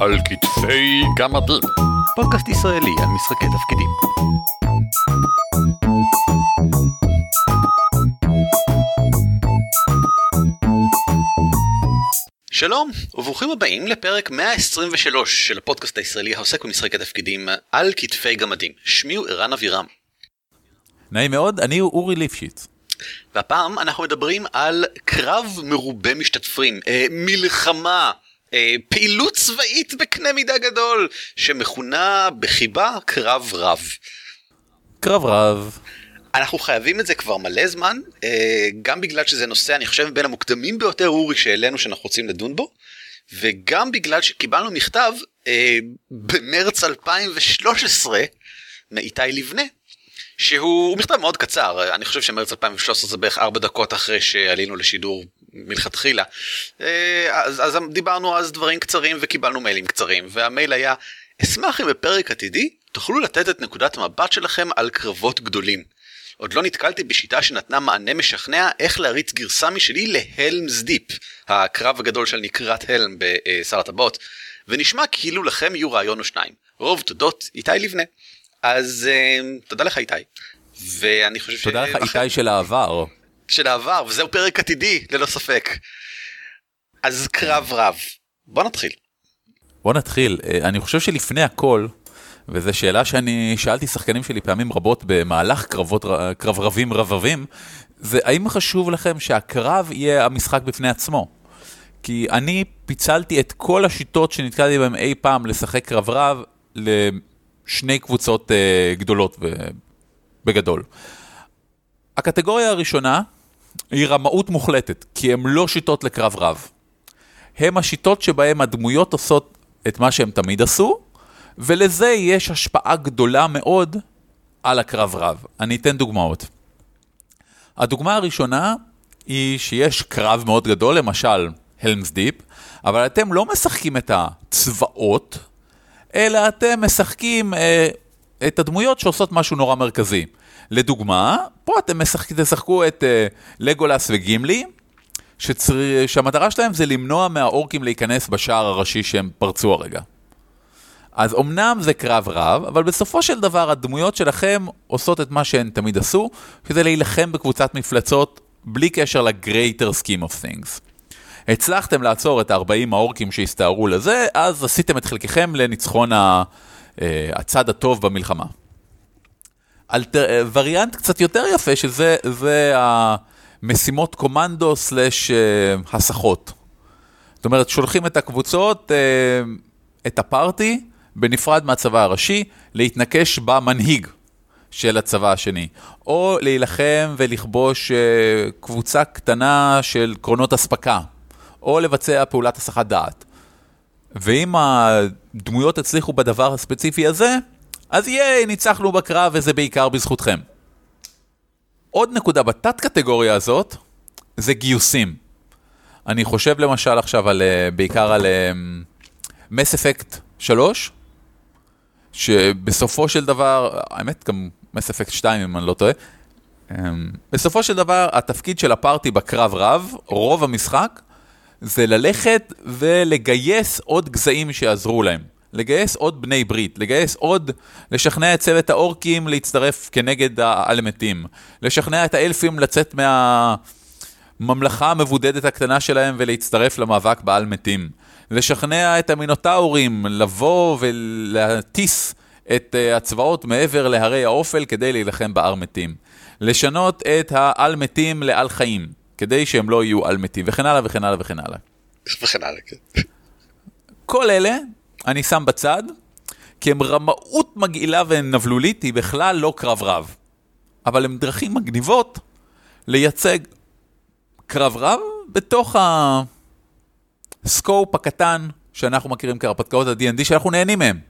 על כתפי גמדים. פודקאסט ישראלי על משחקי תפקידים. שלום וברוכים הבאים לפרק 123 של הפודקאסט הישראלי העוסק במשחקי תפקידים על כתפי גמדים. שמי הוא ערן אבירם. נעים מאוד, אני אורי ליפשיץ. והפעם אנחנו מדברים על קרב מרובה משתתפים, אה, מלחמה, פעילות צבאית בקנה מידה גדול, שמכונה בחיבה קרב רב. קרב רב. אנחנו חייבים את זה כבר מלא זמן, אה, גם בגלל שזה נושא, אני חושב, בין המוקדמים ביותר, אורי, שהעלינו שאנחנו רוצים לדון בו, וגם בגלל שקיבלנו מכתב אה, במרץ 2013 מאיתי לבנה, שהוא מכתב מאוד קצר, אני חושב שמרץ 2013 זה בערך 4 דקות אחרי שעלינו לשידור מלכתחילה. אה, אז, אז דיברנו אז דברים קצרים וקיבלנו מיילים קצרים, והמייל היה, אשמח אם בפרק עתידי תוכלו לתת את נקודת המבט שלכם על קרבות גדולים. עוד לא נתקלתי בשיטה שנתנה מענה משכנע איך להריץ גרסה משלי להלמס דיפ, הקרב הגדול של נקרת הלם בשר הטבעות, ונשמע כאילו לכם יהיו רעיון או שניים. רוב תודות איתי לבנה. אז uh, תודה לך איתי. ואני חושב תודה ש... תודה לך איתי של העבר. של העבר, וזהו פרק עתידי, ללא ספק. אז קרב רב. בוא נתחיל. בוא נתחיל. אה, אני חושב שלפני הכל, וזו שאלה שאני שאלתי שחקנים שלי פעמים רבות במהלך קרבות, קרב רבים רבבים, זה האם חשוב לכם שהקרב יהיה המשחק בפני עצמו? כי אני פיצלתי את כל השיטות שנתקלתי בהן אי פעם לשחק קרב רב לשני קבוצות uh, גדולות בגדול. הקטגוריה הראשונה היא רמאות מוחלטת, כי הן לא שיטות לקרב רב. הן השיטות שבהן הדמויות עושות את מה שהן תמיד עשו, ולזה יש השפעה גדולה מאוד על הקרב רב. אני אתן דוגמאות. הדוגמה הראשונה היא שיש קרב מאוד גדול, למשל הלמס דיפ, אבל אתם לא משחקים את הצבאות, אלא אתם משחקים אה, את הדמויות שעושות משהו נורא מרכזי. לדוגמה, פה אתם משחק, תשחקו את אה, לגולס וגימלי, שצר... שהמטרה שלהם זה למנוע מהאורקים להיכנס בשער הראשי שהם פרצו הרגע. אז אמנם זה קרב רב, אבל בסופו של דבר הדמויות שלכם עושות את מה שהן תמיד עשו, כדי להילחם בקבוצת מפלצות בלי קשר ל-greater scheme of things. הצלחתם לעצור את 40 האורקים שהסתערו לזה, אז עשיתם את חלקכם לניצחון ה... אה, הצד הטוב במלחמה. אלטר... אה, וריאנט קצת יותר יפה, שזה המשימות קומנדו סלאש אה, הסחות. זאת אומרת, שולחים את הקבוצות, את הפארטי, בנפרד מהצבא הראשי, להתנקש במנהיג של הצבא השני, או להילחם ולכבוש קבוצה קטנה של קרונות אספקה, או לבצע פעולת הסחת דעת. ואם הדמויות הצליחו בדבר הספציפי הזה, אז ייי, ניצחנו בקרב וזה בעיקר בזכותכם. עוד נקודה בתת קטגוריה הזאת, זה גיוסים. אני חושב למשל עכשיו על, uh, בעיקר על מס אפקט 3, שבסופו של דבר, האמת גם מס אפקט 2 אם אני לא טועה, אמ, בסופו של דבר התפקיד של הפארטי בקרב רב, רוב המשחק, זה ללכת ולגייס עוד גזעים שיעזרו להם. לגייס עוד בני ברית, לגייס עוד, לשכנע את צוות האורקים להצטרף כנגד האלמתים, לשכנע את האלפים לצאת מהממלכה המבודדת הקטנה שלהם ולהצטרף למאבק בעל מתים. לשכנע את המינוטאורים לבוא ולהטיס את אה, הצבאות מעבר להרי האופל כדי להילחם באר מתים. לשנות את העל מתים לעל חיים, כדי שהם לא יהיו על מתים, וכן הלאה וכן הלאה וכן הלאה. וכן הלאה, כן. כל אלה אני שם בצד, כי הם רמאות מגעילה ונבלולית, היא בכלל לא קרב רב. אבל הם דרכים מגניבות לייצג קרב רב בתוך. הסקופ הקטן שאנחנו מכירים כהרפתקאות ה-D&D שאנחנו נהנים מהם.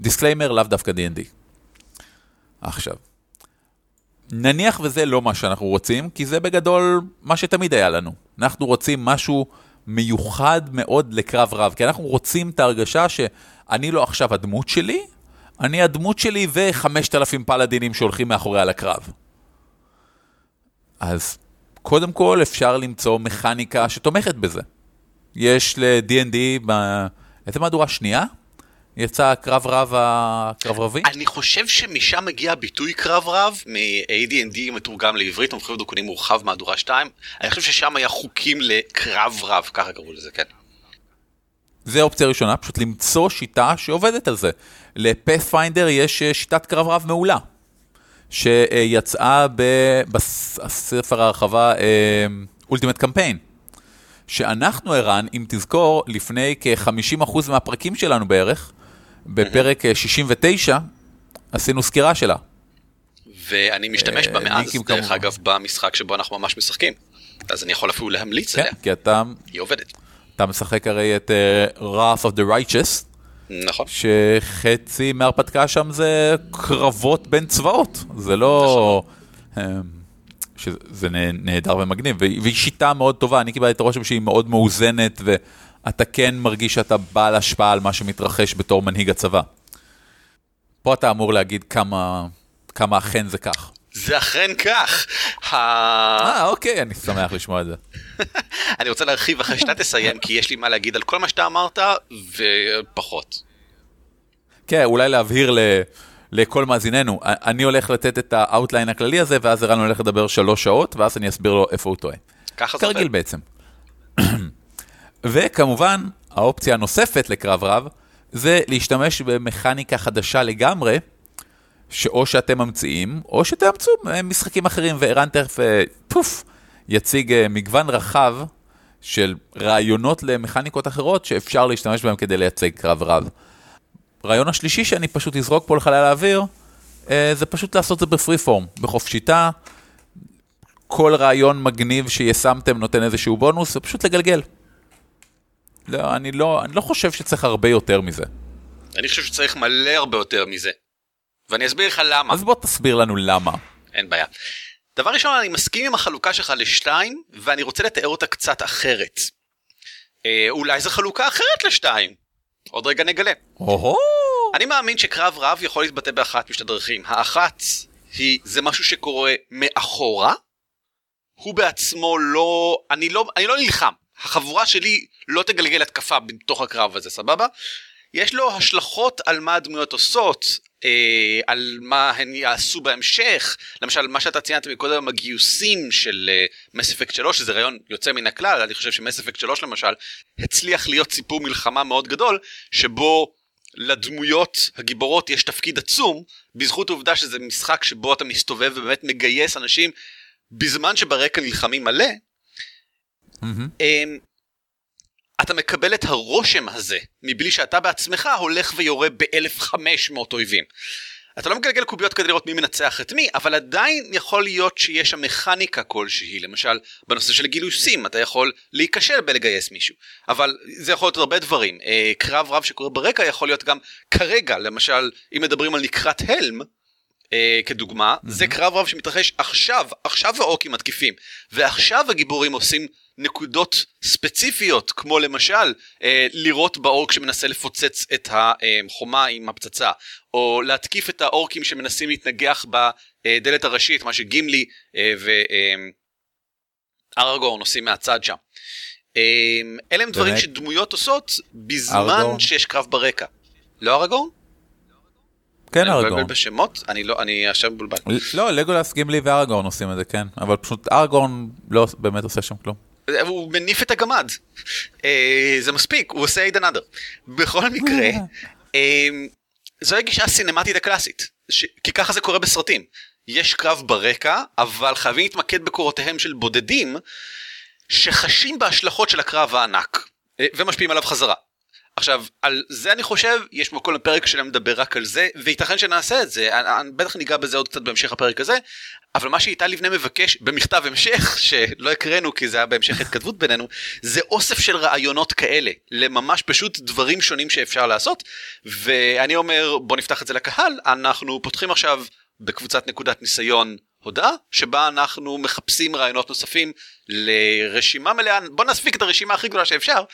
disclaimer, לאו דווקא D&D. עכשיו, נניח וזה לא מה שאנחנו רוצים, כי זה בגדול מה שתמיד היה לנו. אנחנו רוצים משהו מיוחד מאוד לקרב רב, כי אנחנו רוצים את ההרגשה שאני לא עכשיו הדמות שלי, אני הדמות שלי ו-5,000 פלאדינים שהולכים מאחורי על הקרב. אז קודם כל אפשר למצוא מכניקה שתומכת בזה. יש ל-D&D איזה מהדורה שנייה? יצא קרב רב הקרברבי? אני חושב שמשם מגיע הביטוי קרב רב, מ-AD&D מתורגם לעברית, מומחים דוקונים מורחב מהדורה 2, אני חושב ששם היה חוקים לקרב רב, ככה קראו לזה, כן. זה אופציה ראשונה, פשוט למצוא שיטה שעובדת על זה. לפאת'פיינדר יש אה, שיטת קרב רב מעולה, שיצאה בספר ההרחבה אולטימט קמפיין. שאנחנו, ערן, אם תזכור, לפני כ-50% מהפרקים שלנו בערך, בפרק 69, עשינו סקירה שלה. ואני משתמש בה מאז, דרך אגב, במשחק שבו אנחנו ממש משחקים. אז אני יכול אפילו להמליץ עליה. כן, כי אתה... היא עובדת. אתה משחק הרי את uh, Wrath of the Righteous. נכון. שחצי מהרפתקה שם זה קרבות בין צבאות. זה לא... נכון. שזה נהדר ומגניב, והיא שיטה מאוד טובה, אני קיבלתי את הרושם שהיא מאוד מאוזנת, ואתה כן מרגיש שאתה בעל השפעה על מה שמתרחש בתור מנהיג הצבא. פה אתה אמור להגיד כמה, כמה אכן זה כך. זה אכן כך. אה, אוקיי, אני שמח לשמוע את זה. אני רוצה להרחיב אחרי שאתה תסיים, כי יש לי מה להגיד על כל מה שאתה אמרת, ופחות. כן, אולי להבהיר ל... לכל מאזיננו, אני הולך לתת את ה outline הכללי הזה, ואז ערן הולך לדבר שלוש שעות, ואז אני אסביר לו איפה הוא טועה. ככה זה כרגיל בעצם. וכמובן, האופציה הנוספת לקרב רב, זה להשתמש במכניקה חדשה לגמרי, שאו שאתם ממציאים, או שתאמצו משחקים אחרים, וערן תכף, אה, פוף, יציג אה, מגוון רחב של רעיונות למכניקות אחרות שאפשר להשתמש בהם כדי לייצג קרב רב. הרעיון השלישי שאני פשוט אזרוק פה לחלל האוויר, אה, זה פשוט לעשות זה בפרי פורם, בחופשיתה. כל רעיון מגניב שישמתם נותן איזשהו בונוס, ופשוט לגלגל. לא, אני לא, אני לא חושב שצריך הרבה יותר מזה. אני חושב שצריך מלא הרבה יותר מזה. ואני אסביר לך למה. אז בוא תסביר לנו למה. אין בעיה. דבר ראשון, אני מסכים עם החלוקה שלך לשתיים, ואני רוצה לתאר אותה קצת אחרת. אה, אולי זו חלוקה אחרת לשתיים. עוד רגע נגלה. או-הו! אני מאמין שקרב רב יכול להתבטא באחת משתי דרכים. האחת היא, זה משהו שקורה מאחורה. הוא בעצמו לא, אני לא, אני לא נלחם. החבורה שלי לא תגלגל התקפה בתוך הקרב הזה, סבבה? יש לו השלכות על מה הדמויות עושות, אה, על מה הן יעשו בהמשך, למשל מה שאתה ציינת מקודם הגיוסים של מס uh, אפקט 3 שזה רעיון יוצא מן הכלל, אני חושב שמס אפקט 3 למשל הצליח להיות סיפור מלחמה מאוד גדול שבו לדמויות הגיבורות יש תפקיד עצום בזכות העובדה שזה משחק שבו אתה מסתובב ובאמת מגייס אנשים בזמן שברקע נלחמים מלא. Mm-hmm. אתה מקבל את הרושם הזה מבלי שאתה בעצמך הולך ויורה ב-1500 אויבים. אתה לא מגלגל קוביות כדי לראות מי מנצח את מי, אבל עדיין יכול להיות שיש שם מכניקה כלשהי, למשל בנושא של גילוסים אתה יכול להיכשל בלגייס מישהו, אבל זה יכול להיות הרבה דברים, אה, קרב רב שקורה ברקע יכול להיות גם כרגע, למשל אם מדברים על נקרת הלם, אה, כדוגמה, mm-hmm. זה קרב רב שמתרחש עכשיו, עכשיו האוקים מתקיפים, ועכשיו הגיבורים עושים נקודות ספציפיות, כמו למשל אה, לירות באורק שמנסה לפוצץ את החומה עם הפצצה, או להתקיף את האורקים שמנסים להתנגח בדלת הראשית, מה שגימלי אה, וארגורן עושים מהצד שם. אה, אלה הם דברים שדמויות עושות בזמן ארגורן. שיש קרב ברקע. לא ארגורן? כן ארגורן. בשמות? אני לא, אני עכשיו מבולבל. לא, לגולס, גימלי וארגורן עושים את זה, כן. אבל פשוט ארגורן לא באמת עושה שם כלום. הוא מניף את הגמד. אה, זה מספיק, הוא עושה עיד אנדר. בכל מקרה, אה, זו הגישה הסינמטית הקלאסית, כי ככה זה קורה בסרטים. יש קרב ברקע, אבל חייבים להתמקד בקורותיהם של בודדים, שחשים בהשלכות של הקרב הענק, אה, ומשפיעים עליו חזרה. עכשיו, על זה אני חושב, יש מקום לפרק שלם לדבר רק על זה, וייתכן שנעשה את זה, בטח ניגע בזה עוד קצת בהמשך הפרק הזה, אבל מה שאיתי לבנה מבקש במכתב המשך, שלא הקראנו כי זה היה בהמשך התכתבות בינינו, זה אוסף של רעיונות כאלה, לממש פשוט דברים שונים שאפשר לעשות, ואני אומר, בוא נפתח את זה לקהל, אנחנו פותחים עכשיו בקבוצת נקודת ניסיון הודעה, שבה אנחנו מחפשים רעיונות נוספים לרשימה מלאה, בוא נספיק את הרשימה הכי גדולה שאפשר,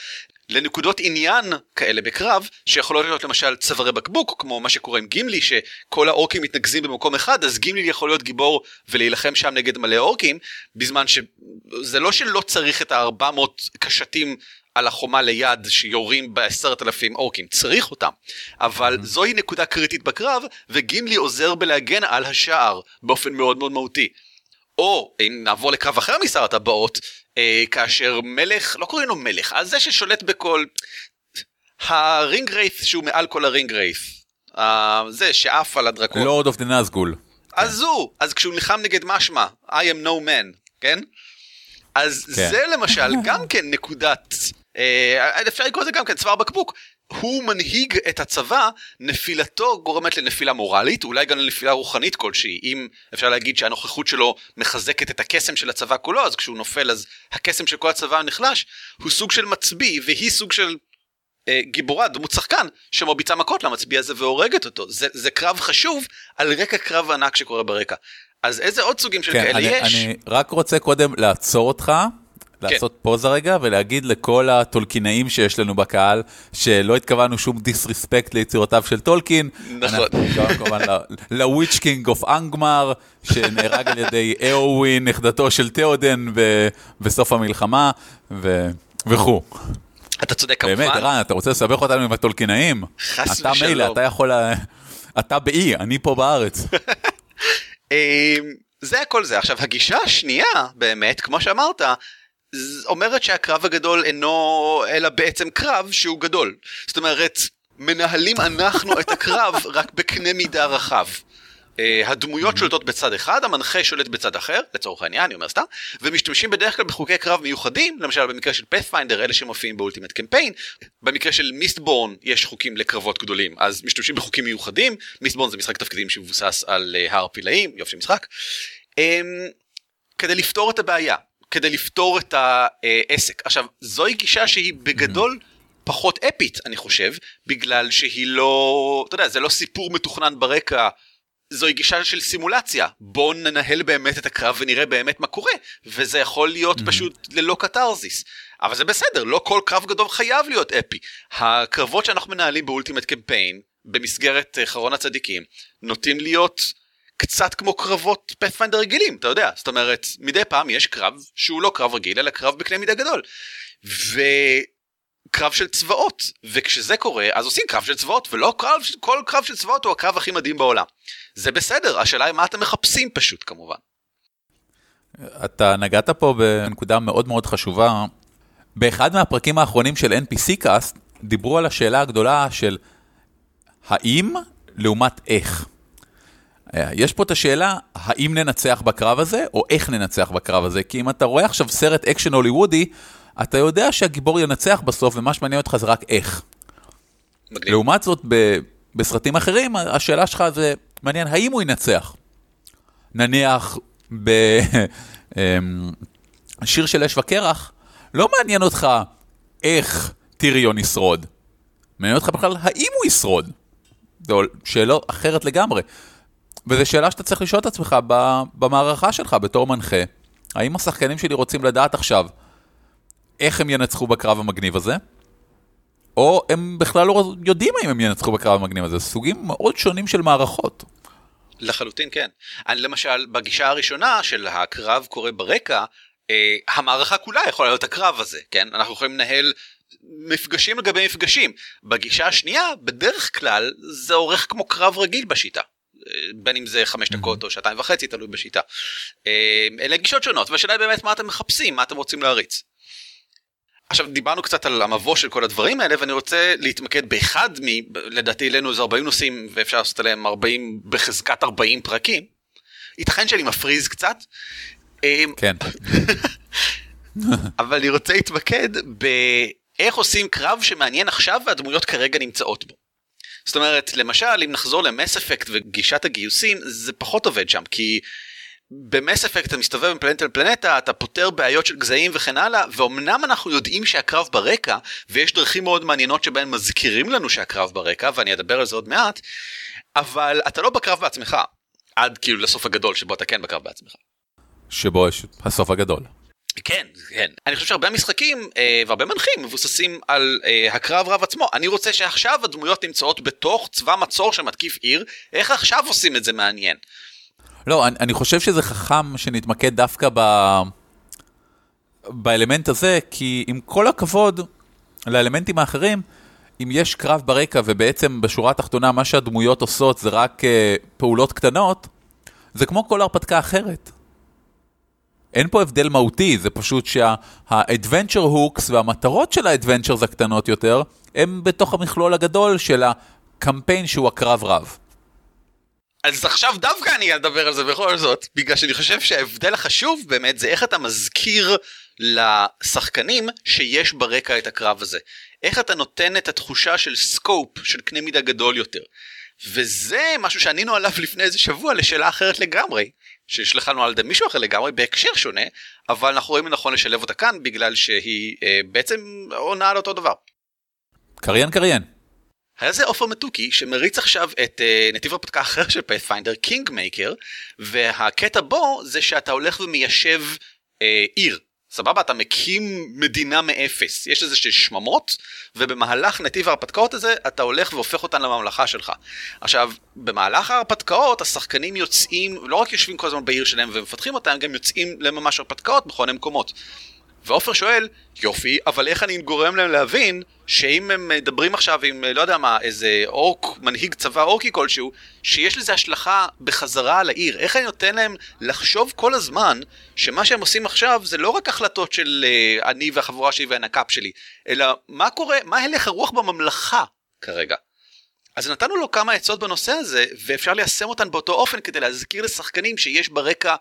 לנקודות עניין כאלה בקרב, שיכולות להיות למשל צווארי בקבוק, כמו מה שקורה עם גימלי, שכל האורקים מתנקזים במקום אחד, אז גימלי יכול להיות גיבור ולהילחם שם נגד מלא אורקים, בזמן שזה לא שלא צריך את ה-400 קשתים על החומה ליד שיורים בעשרת אלפים אורקים, צריך אותם. אבל mm-hmm. זוהי נקודה קריטית בקרב, וגימלי עוזר בלהגן על השער באופן מאוד מאוד מהותי. או אם נעבור לקרב אחר משר הטבעות, כאשר מלך, לא קוראים לו מלך, אז זה ששולט בכל... ה ringwraiths שהוא מעל כל ה ringwraiths. אה, זה שעף על הדרקון. Lord of the Nazgûl. אז הוא, אז כשהוא נלחם נגד משמע, I am no man, כן? אז כן. זה למשל גם כן נקודת, אה, אפשר לקרוא לזה גם כן צוואר בקבוק. הוא מנהיג את הצבא, נפילתו גורמת לנפילה מורלית, אולי גם לנפילה רוחנית כלשהי. אם אפשר להגיד שהנוכחות שלו מחזקת את הקסם של הצבא כולו, אז כשהוא נופל אז הקסם של כל הצבא נחלש, הוא סוג של מצביא, והיא סוג של אה, גיבורה, דמות שחקן, שמרביצה מכות למצביא הזה והורגת אותו. זה, זה קרב חשוב על רקע קרב ענק שקורה ברקע. אז איזה עוד סוגים של כן, כאלה אני, יש? אני רק רוצה קודם לעצור אותך. לעשות כן. פאוזה רגע ולהגיד לכל הטולקינאים שיש לנו בקהל, שלא התכוונו שום disrespect ליצירותיו של טולקין. נכון. אנחנו כמובן ל Witch-king of Angmar, שנהרג על ידי אאווין, נכדתו של תיאודן בסוף המלחמה, ו... וכו'. אתה צודק כמובן. באמת, ערן, אתה רוצה לסבך אותנו עם הטולקינאים? חס ושלום. אתה מילא, אתה יכול... אתה באי, אני פה בארץ. אמ, זה הכל זה. עכשיו, הגישה השנייה, באמת, כמו שאמרת, אומרת שהקרב הגדול אינו אלא בעצם קרב שהוא גדול. זאת אומרת, מנהלים אנחנו את הקרב רק בקנה מידה רחב. Uh, הדמויות. שולטות בצד אחד, המנחה שולט בצד אחר, לצורך העניין, אני אומר סתם, ומשתמשים בדרך כלל בחוקי קרב מיוחדים, למשל במקרה של פאת'פיינדר, אלה שמופיעים באולטימט קמפיין, במקרה של מיסטבורן יש חוקים לקרבות גדולים, אז משתמשים בחוקים מיוחדים, מיסטבורן זה משחק תפקידים שמבוסס על uh, הר פילאים, יופי משחק, um, כדי לפתור את הבעיה. כדי לפתור את העסק. עכשיו, זוהי גישה שהיא בגדול פחות אפית, אני חושב, בגלל שהיא לא, אתה יודע, זה לא סיפור מתוכנן ברקע. זוהי גישה של סימולציה, בואו ננהל באמת את הקרב ונראה באמת מה קורה, וזה יכול להיות פשוט ללא קתרזיס. אבל זה בסדר, לא כל קרב גדול חייב להיות אפי. הקרבות שאנחנו מנהלים באולטימט קמפיין, במסגרת חרון הצדיקים, נוטים להיות קצת כמו קרבות פאת'פיינדר רגילים, אתה יודע, זאת אומרת, מדי פעם יש קרב שהוא לא קרב רגיל, אלא קרב בקנה מידה גדול. וקרב של צבאות, וכשזה קורה, אז עושים קרב של צבאות, ולא קרב, כל קרב של צבאות הוא הקרב הכי מדהים בעולם. זה בסדר, השאלה היא מה אתם מחפשים פשוט כמובן. אתה נגעת פה בנקודה מאוד מאוד חשובה. באחד מהפרקים האחרונים של NPC Cast, דיברו על השאלה הגדולה של האם לעומת איך. אה, יש פה את השאלה, האם ננצח בקרב הזה, או איך ננצח בקרב הזה, כי אם אתה רואה עכשיו סרט אקשן הוליוודי, אתה יודע שהגיבור ינצח בסוף, ומה שמעניין אותך זה רק איך. מגניב. לעומת זאת, ב- בסרטים אחרים, השאלה שלך זה, מעניין, האם הוא ינצח? נניח, בשיר של אש וקרח, לא מעניין אותך איך טיריון ישרוד. מעניין אותך בכלל, האם הוא ישרוד? זו שאלה אחרת לגמרי. וזו שאלה שאתה צריך לשאול את עצמך במערכה שלך בתור מנחה. האם השחקנים שלי רוצים לדעת עכשיו איך הם ינצחו בקרב המגניב הזה? או הם בכלל לא יודעים האם הם ינצחו בקרב המגניב הזה, סוגים מאוד שונים של מערכות. לחלוטין כן. אני למשל, בגישה הראשונה של הקרב קורה ברקע, אה, המערכה כולה יכולה להיות הקרב הזה, כן? אנחנו יכולים לנהל מפגשים לגבי מפגשים. בגישה השנייה, בדרך כלל, זה עורך כמו קרב רגיל בשיטה. בין אם זה חמש דקות או שעתיים וחצי תלוי בשיטה. אה, אלה גישות שונות והשאלה היא באמת מה אתם מחפשים מה אתם רוצים להריץ. עכשיו דיברנו קצת על המבוא של כל הדברים האלה ואני רוצה להתמקד באחד מ... לדעתי אלינו איזה 40 נושאים ואפשר לעשות עליהם 40 בחזקת 40 פרקים. ייתכן שאני מפריז קצת. אה, כן. אבל אני רוצה להתמקד באיך עושים קרב שמעניין עכשיו והדמויות כרגע נמצאות בו. זאת אומרת, למשל, אם נחזור למס אפקט וגישת הגיוסים, זה פחות עובד שם, כי במס אפקט אתה מסתובב מפלנטה לפלנטה, אתה פותר בעיות של גזעים וכן הלאה, ואומנם אנחנו יודעים שהקרב ברקע, ויש דרכים מאוד מעניינות שבהן מזכירים לנו שהקרב ברקע, ואני אדבר על זה עוד מעט, אבל אתה לא בקרב בעצמך, עד כאילו לסוף הגדול שבו אתה כן בקרב בעצמך. שבו יש הסוף הגדול. כן, כן. אני חושב שהרבה משחקים אה, והרבה מנחים מבוססים על אה, הקרב רב עצמו. אני רוצה שעכשיו הדמויות נמצאות בתוך צבא מצור שמתקיף עיר, איך עכשיו עושים את זה מעניין? לא, אני, אני חושב שזה חכם שנתמקד דווקא ב... באלמנט הזה, כי עם כל הכבוד לאלמנטים האחרים, אם יש קרב ברקע ובעצם בשורה התחתונה מה שהדמויות עושות זה רק uh, פעולות קטנות, זה כמו כל הרפתקה אחרת. אין פה הבדל מהותי, זה פשוט שה-adventure hooks והמטרות של ה-adventures הקטנות יותר, הם בתוך המכלול הגדול של הקמפיין שהוא הקרב רב. אז עכשיו דווקא אני אדבר על זה בכל זאת, בגלל שאני חושב שההבדל החשוב באמת זה איך אתה מזכיר לשחקנים שיש ברקע את הקרב הזה. איך אתה נותן את התחושה של scope, של קנה מידה גדול יותר. וזה משהו שענינו עליו לפני איזה שבוע לשאלה אחרת לגמרי, שנשלחה לנו על ידי מישהו אחר לגמרי בהקשר שונה, אבל אנחנו רואים לנכון לשלב אותה כאן בגלל שהיא אה, בעצם עונה על אותו דבר. קריין קריין. היה זה עופר מתוקי שמריץ עכשיו את uh, נתיב הרפתקה אחר של Pathfinder, Kingmaker, והקטע בו זה שאתה הולך ומיישב uh, עיר. סבבה? אתה מקים מדינה מאפס. יש איזה שממות, ובמהלך נתיב ההרפתקאות הזה, אתה הולך והופך אותן לממלכה שלך. עכשיו, במהלך ההרפתקאות, השחקנים יוצאים, לא רק יושבים כל הזמן בעיר שלהם ומפתחים אותה, הם גם יוצאים לממש הרפתקאות בכל מיני מקומות. ועופר שואל, יופי, אבל איך אני גורם להם להבין שאם הם מדברים עכשיו עם, לא יודע מה, איזה אורק, מנהיג צבא אורקי כלשהו, שיש לזה השלכה בחזרה על העיר. איך אני נותן להם לחשוב כל הזמן שמה שהם עושים עכשיו זה לא רק החלטות של uh, אני והחבורה שלי והנקאפ שלי, אלא מה קורה, מה הלך הרוח בממלכה כרגע. אז נתנו לו כמה עצות בנושא הזה, ואפשר ליישם אותן באותו אופן כדי להזכיר לשחקנים שיש ברקע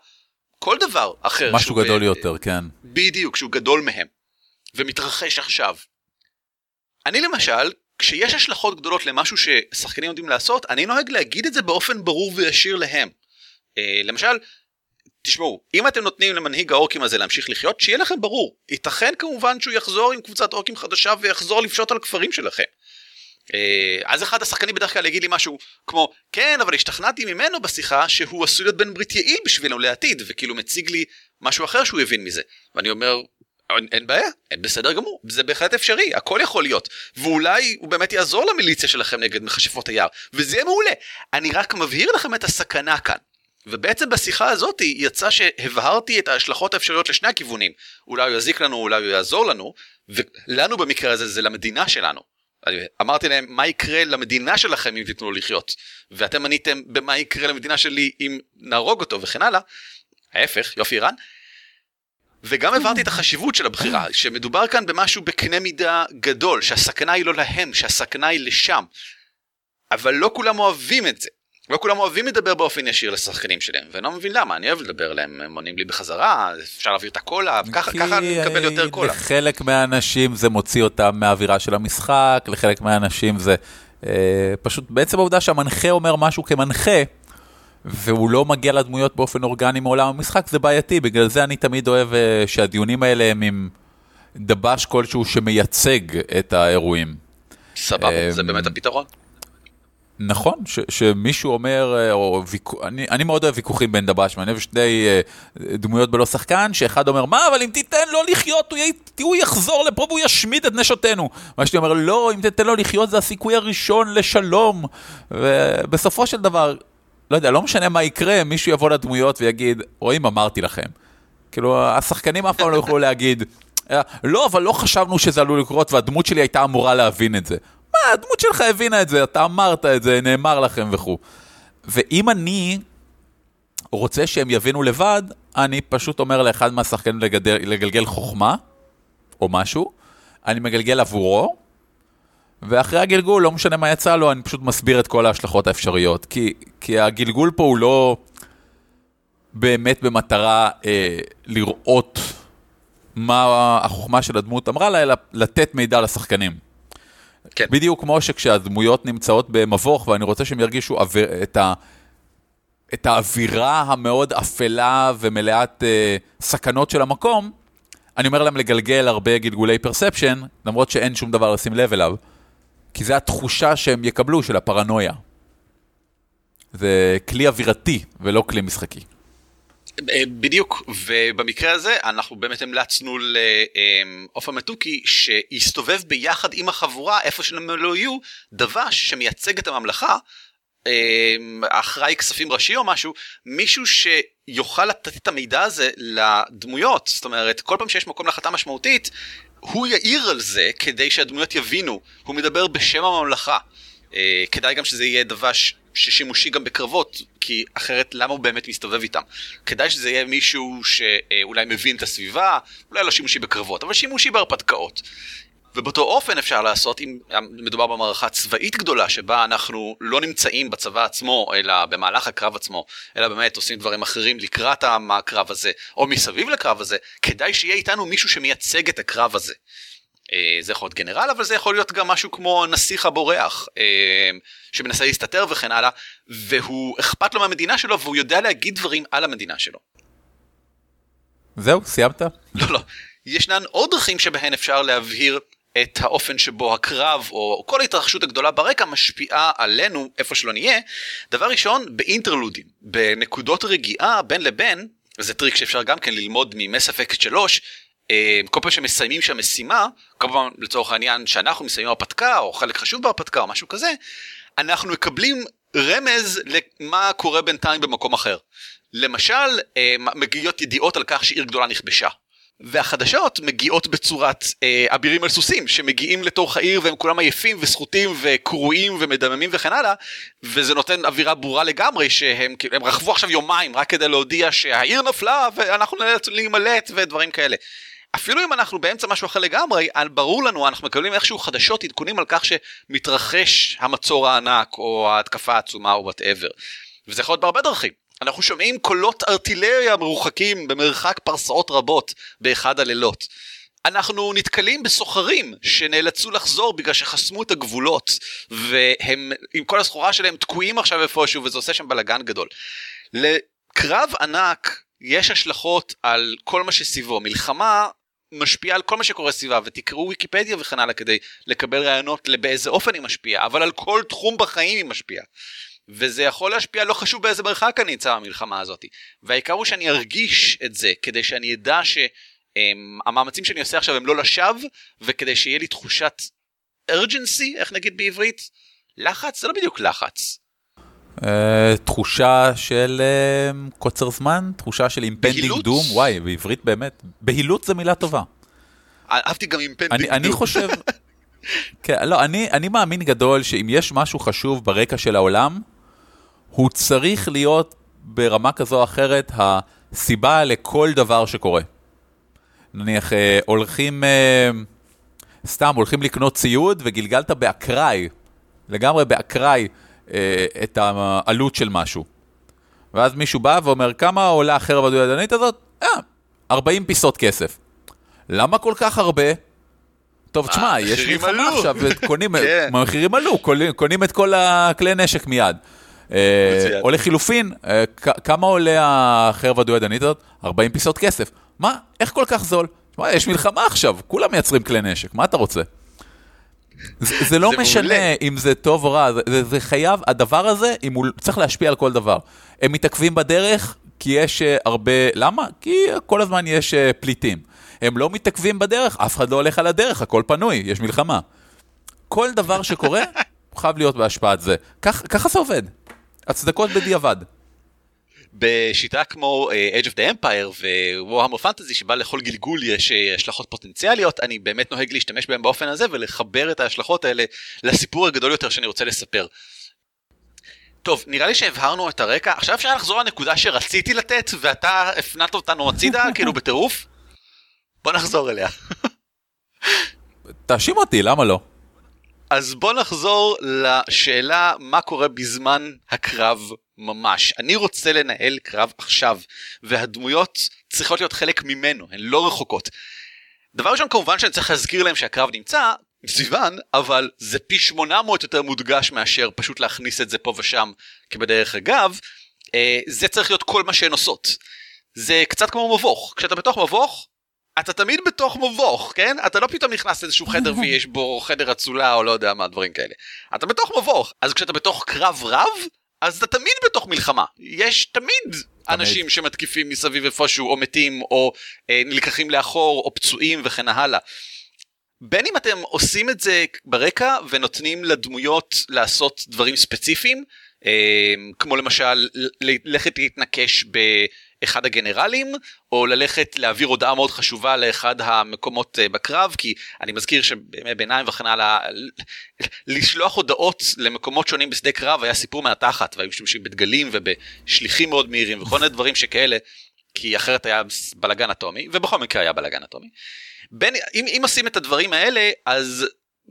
כל דבר אחר. משהו גדול ב... יותר, כן. בדיוק, שהוא גדול מהם, ומתרחש עכשיו. אני למשל, כשיש השלכות גדולות למשהו ששחקנים יודעים לעשות, אני נוהג להגיד את זה באופן ברור וישיר להם. אה, למשל, תשמעו, אם אתם נותנים למנהיג האורקים הזה להמשיך לחיות, שיהיה לכם ברור. ייתכן כמובן שהוא יחזור עם קבוצת אורקים חדשה ויחזור לפשוט על כפרים שלכם. אה, אז אחד השחקנים בדרך כלל יגיד לי משהו כמו כן אבל השתכנעתי ממנו בשיחה שהוא עשוי להיות בן ברית יעיל בשבילנו לעתיד וכאילו מציג לי משהו אחר שהוא הבין מזה ואני אומר אין, אין בעיה, אין בסדר גמור, זה בהחלט אפשרי, הכל יכול להיות. ואולי הוא באמת יעזור למיליציה שלכם נגד מכשפות היער, וזה יהיה מעולה. אני רק מבהיר לכם את הסכנה כאן. ובעצם בשיחה הזאת יצא שהבהרתי את ההשלכות האפשריות לשני הכיוונים. אולי הוא יזיק לנו, אולי הוא יעזור לנו, ולנו במקרה הזה זה למדינה שלנו. אמרתי להם מה יקרה למדינה שלכם אם תיתנו לו לחיות ואתם עניתם במה יקרה למדינה שלי אם נהרוג אותו וכן הלאה. ההפך יופי רן. וגם הבנתי את החשיבות של הבחירה שמדובר כאן במשהו בקנה מידה גדול שהסכנה היא לא להם שהסכנה היא לשם. אבל לא כולם אוהבים את זה. לא כולם אוהבים לדבר באופן ישיר לשחקנים שלהם, ואני לא מבין למה, אני אוהב לדבר אליהם, הם עונים לי בחזרה, אפשר להעביר את הקולה, ככה, ככה אני מקבל יותר קולה. לחלק מהאנשים זה מוציא אותם מהאווירה של המשחק, לחלק מהאנשים זה אה, פשוט בעצם העובדה שהמנחה אומר משהו כמנחה, והוא לא מגיע לדמויות באופן אורגני מעולם המשחק, זה בעייתי, בגלל זה אני תמיד אוהב אה, שהדיונים האלה הם עם דבש כלשהו שמייצג את האירועים. סבבה, אה, זה באמת הפתרון. נכון, ש, שמישהו אומר, אה, או ויכוח, אני, אני מאוד אוהב ויכוחים בין דבש, ואני אוהב שני uh, דמויות בלא שחקן, שאחד אומר, מה, אבל אם תיתן לו לחיות, הוא, י, הוא יחזור לפה והוא ישמיד את נשותינו. מה שאני אומר, לא, אם תיתן לו לחיות זה הסיכוי הראשון לשלום. ובסופו של דבר, לא יודע, לא משנה מה יקרה, מישהו יבוא לדמויות ויגיד, רואים, אמרתי לכם. כאילו, השחקנים אף פעם לא יוכלו להגיד, אה, לא, אבל לא חשבנו שזה עלול לקרות, והדמות שלי הייתה אמורה להבין את זה. מה, הדמות שלך הבינה את זה, אתה אמרת את זה, נאמר לכם וכו'. ואם אני רוצה שהם יבינו לבד, אני פשוט אומר לאחד מהשחקנים לגדל, לגלגל חוכמה, או משהו, אני מגלגל עבורו, ואחרי הגלגול, לא משנה מה יצא לו, אני פשוט מסביר את כל ההשלכות האפשריות. כי, כי הגלגול פה הוא לא באמת במטרה אה, לראות מה החוכמה של הדמות אמרה לה, אלא לתת מידע לשחקנים. כן. בדיוק כמו שכשהדמויות נמצאות במבוך ואני רוצה שהם ירגישו אוויר, את, ה, את האווירה המאוד אפלה ומלאת אה, סכנות של המקום, אני אומר להם לגלגל הרבה גלגולי פרספשן, למרות שאין שום דבר לשים לב אליו, כי זה התחושה שהם יקבלו של הפרנויה. זה כלי אווירתי ולא כלי משחקי. אה, בדיוק ובמקרה הזה אנחנו באמת המלצנו לעופר מתוקי שיסתובב ביחד עם החבורה איפה שהם לא יהיו דבש שמייצג את הממלכה אחראי כספים ראשי או משהו מישהו שיוכל לתת את המידע הזה לדמויות. זאת אומרת כל פעם שיש מקום להחלטה משמעותית הוא יעיר על זה כדי שהדמויות יבינו. הוא מדבר בשם הממלכה כדאי גם שזה יהיה דבש ששימושי גם בקרבות, כי אחרת למה הוא באמת מסתובב איתם? כדאי שזה יהיה מישהו שאולי מבין את הסביבה, אולי לא שימושי בקרבות, אבל שימושי בהרפתקאות. ובאותו אופן אפשר לעשות אם מדובר במערכה צבאית גדולה שבה אנחנו לא נמצאים בצבא עצמו אלא במהלך הקרב עצמו אלא באמת עושים דברים אחרים לקראת הקרב הזה או מסביב לקרב הזה כדאי שיהיה איתנו מישהו שמייצג את הקרב הזה. אה, זה יכול להיות גנרל אבל זה יכול להיות גם משהו כמו נסיך הבורח אה, שמנסה להסתתר וכן הלאה והוא אכפת לו מהמדינה שלו והוא יודע להגיד דברים על המדינה שלו. זהו סיימת? לא לא ישנן עוד דרכים שבהן אפשר להבהיר את האופן שבו הקרב או כל ההתרחשות הגדולה ברקע משפיעה עלינו איפה שלא נהיה. דבר ראשון באינטרלודים בנקודות רגיעה בין לבין זה טריק שאפשר גם כן ללמוד מ Mass Effect 3 אה, כל פעם שמסיימים שם משימה, פעם לצורך העניין שאנחנו מסיימים הרפתקה או חלק חשוב בהרפתקה או משהו כזה, אנחנו מקבלים רמז למה קורה בינתיים במקום אחר. למשל, אה, מגיעות ידיעות על כך שעיר גדולה נכבשה. והחדשות מגיעות בצורת אה, אבירים על סוסים שמגיעים לתוך העיר והם כולם עייפים וסחוטים וקרועים ומדממים וכן הלאה וזה נותן אווירה ברורה לגמרי שהם הם רכבו עכשיו יומיים רק כדי להודיע שהעיר נפלה ואנחנו נאלצנו להימלט ודברים כאלה. אפילו אם אנחנו באמצע משהו אחר לגמרי, ברור לנו, אנחנו מקבלים איכשהו חדשות, עדכונים על כך שמתרחש המצור הענק, או ההתקפה העצומה, או וואטאבר. וזה יכול להיות בהרבה דרכים. אנחנו שומעים קולות ארטילריה מרוחקים במרחק פרסאות רבות באחד הלילות. אנחנו נתקלים בסוחרים שנאלצו לחזור בגלל שחסמו את הגבולות והם עם כל הסחורה שלהם תקועים עכשיו איפשהו וזה עושה שם בלאגן גדול. לקרב ענק יש השלכות על כל מה שסביבו מלחמה משפיעה על כל מה שקורה סביבה ותקראו ויקיפדיה וכן הלאה כדי לקבל רעיונות לבאיזה אופן היא משפיעה אבל על כל תחום בחיים היא משפיעה. וזה יכול להשפיע לא חשוב באיזה מרחק אני אמצא במלחמה הזאת. והעיקר הוא שאני ארגיש את זה כדי שאני אדע שהמאמצים שאני עושה עכשיו הם לא לשווא וכדי שיהיה לי תחושת urgency איך נגיד בעברית? לחץ? זה לא בדיוק לחץ תחושה של uh, קוצר זמן, תחושה של impending doom, וואי, בעברית באמת, בהילות זה מילה טובה. אהבתי גם אימפנדינג דום. אני חושב, כן, לא, אני, אני מאמין גדול שאם יש משהו חשוב ברקע של העולם, הוא צריך להיות ברמה כזו או אחרת הסיבה לכל דבר שקורה. נניח, הולכים, סתם, הולכים לקנות ציוד וגלגלת באקראי, לגמרי באקראי, אה, את העלות של משהו. ואז מישהו בא ואומר, כמה עולה החרב הדו-ידנית הזאת? אה, 40 פיסות כסף. למה כל כך הרבה? טוב, תשמע, אה, יש מלחמה עכשיו, קונים, כן. המחירים עלו, קונים את כל הכלי נשק מיד. אה, או לחילופין, כמה עולה החרב הדו-ידנית הזאת? 40 פיסות כסף. מה? איך כל כך זול? תשמע, יש מלחמה עכשיו, כולם מייצרים כלי נשק, מה אתה רוצה? זה, זה לא זה משנה מעולה. אם זה טוב או רע, זה, זה חייב, הדבר הזה, אם הוא צריך להשפיע על כל דבר. הם מתעכבים בדרך כי יש uh, הרבה, למה? כי כל הזמן יש uh, פליטים. הם לא מתעכבים בדרך, אף אחד לא הולך על הדרך, הכל פנוי, יש מלחמה. כל דבר שקורה, חייב להיות בהשפעת זה. כך, ככה זה עובד. הצדקות בדיעבד. בשיטה כמו uh, Age of the Empire ו-Warhammer Fantasy שבה לכל גלגול יש uh, השלכות פוטנציאליות אני באמת נוהג להשתמש בהם באופן הזה ולחבר את ההשלכות האלה לסיפור הגדול יותר שאני רוצה לספר. טוב נראה לי שהבהרנו את הרקע עכשיו אפשר לחזור לנקודה שרציתי לתת ואתה הפנת אותנו הצידה כאילו בטירוף? בוא נחזור אליה. תאשים אותי למה לא? אז בוא נחזור לשאלה מה קורה בזמן הקרב ממש. אני רוצה לנהל קרב עכשיו, והדמויות צריכות להיות חלק ממנו, הן לא רחוקות. דבר ראשון כמובן שאני צריך להזכיר להם שהקרב נמצא מסביבן, אבל זה פי 800 יותר מודגש מאשר פשוט להכניס את זה פה ושם כבדרך אגב. אה, זה צריך להיות כל מה שהן עושות. זה קצת כמו מבוך, כשאתה בתוך מבוך, אתה תמיד בתוך מבוך, כן? אתה לא פתאום נכנס לאיזשהו חדר ויש בו חדר אצולה או לא יודע מה, דברים כאלה. אתה בתוך מבוך. אז כשאתה בתוך קרב רב, אז אתה תמיד בתוך מלחמה. יש תמיד אנשים שמתקיפים מסביב איפשהו או מתים או אה, נלקחים לאחור או פצועים וכן הלאה. בין אם אתם עושים את זה ברקע ונותנים לדמויות לעשות דברים ספציפיים, אה, כמו למשל ללכת להתנקש באחד הגנרלים, או ללכת להעביר הודעה מאוד חשובה לאחד המקומות אה, בקרב, כי אני מזכיר שבימי ביניים וכן הלאה, לשלוח הודעות למקומות שונים בשדה קרב היה סיפור מהתחת, והיו משתמשים בדגלים ובשליחים מאוד מהירים וכל מיני דברים שכאלה, כי אחרת היה בלאגן אטומי, ובכל מקרה היה בלאגן אטומי. בין, אם, אם עושים את הדברים האלה, אז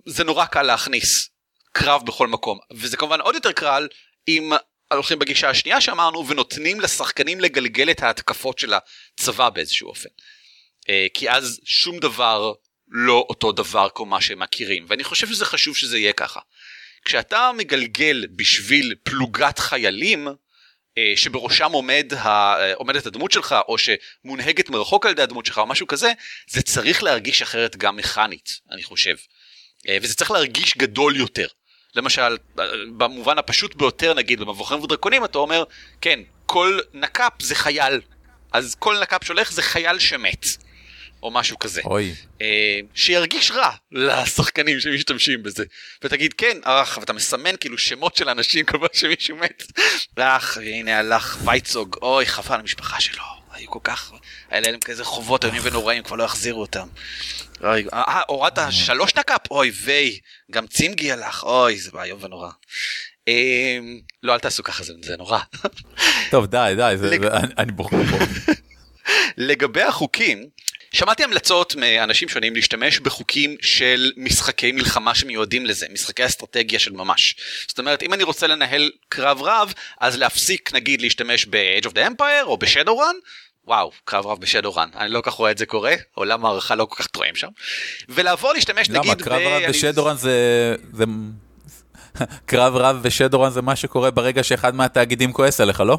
זה נורא קל להכניס קרב בכל מקום, וזה כמובן עוד יותר קל אם הולכים בגישה השנייה שאמרנו ונותנים לשחקנים לגלגל את ההתקפות של הצבא באיזשהו אופן. אה, כי אז שום דבר לא אותו דבר כמו מה שהם מכירים, ואני חושב שזה חשוב שזה יהיה ככה. כשאתה מגלגל בשביל פלוגת חיילים, אה, שבראשם עומד ה... אה, עומדת הדמות שלך או שמונהגת מרחוק על ידי הדמות שלך או משהו כזה זה צריך להרגיש אחרת גם מכנית אני חושב וזה צריך להרגיש גדול יותר. למשל במובן הפשוט ביותר נגיד במבוכים ודרקונים אתה אומר כן כל נקאפ זה חייל אז כל נקאפ שהולך זה חייל שמת. או משהו כזה. אוי. אה, שירגיש רע לשחקנים שמשתמשים בזה. ותגיד כן, אך, ואתה מסמן כאילו שמות של אנשים כל פעם שמישהו מת. אך, הנה הלך וייצוג, אוי, חבל המשפחה שלו. היו כל כך, היה להם כזה חובות איומים ונוראים, כבר לא יחזירו אותם. אוי, אה, הורדת שלוש נקאפ? אוי ויי, גם צימגי הלך, אוי, זה איום ונורא. אה, לא, אל תעשו ככה, זה נורא. טוב, די, די, אני בוחר פה. לגבי החוקים, שמעתי המלצות מאנשים שונים להשתמש בחוקים של משחקי מלחמה שמיועדים לזה, משחקי אסטרטגיה של ממש. זאת אומרת, אם אני רוצה לנהל קרב רב, אז להפסיק נגיד להשתמש ב-Age of the Empire או ב-Shadowrun, וואו, קרב רב בשדורן, אני לא כל כך רואה את זה קורה, עולם הערכה לא כל כך טועם שם, ולעבור להשתמש למה, נגיד... למה, קרב רב בשדורן זה... זה... קרב רב בשדורן זה מה שקורה ברגע שאחד מהתאגידים כועס עליך, לא?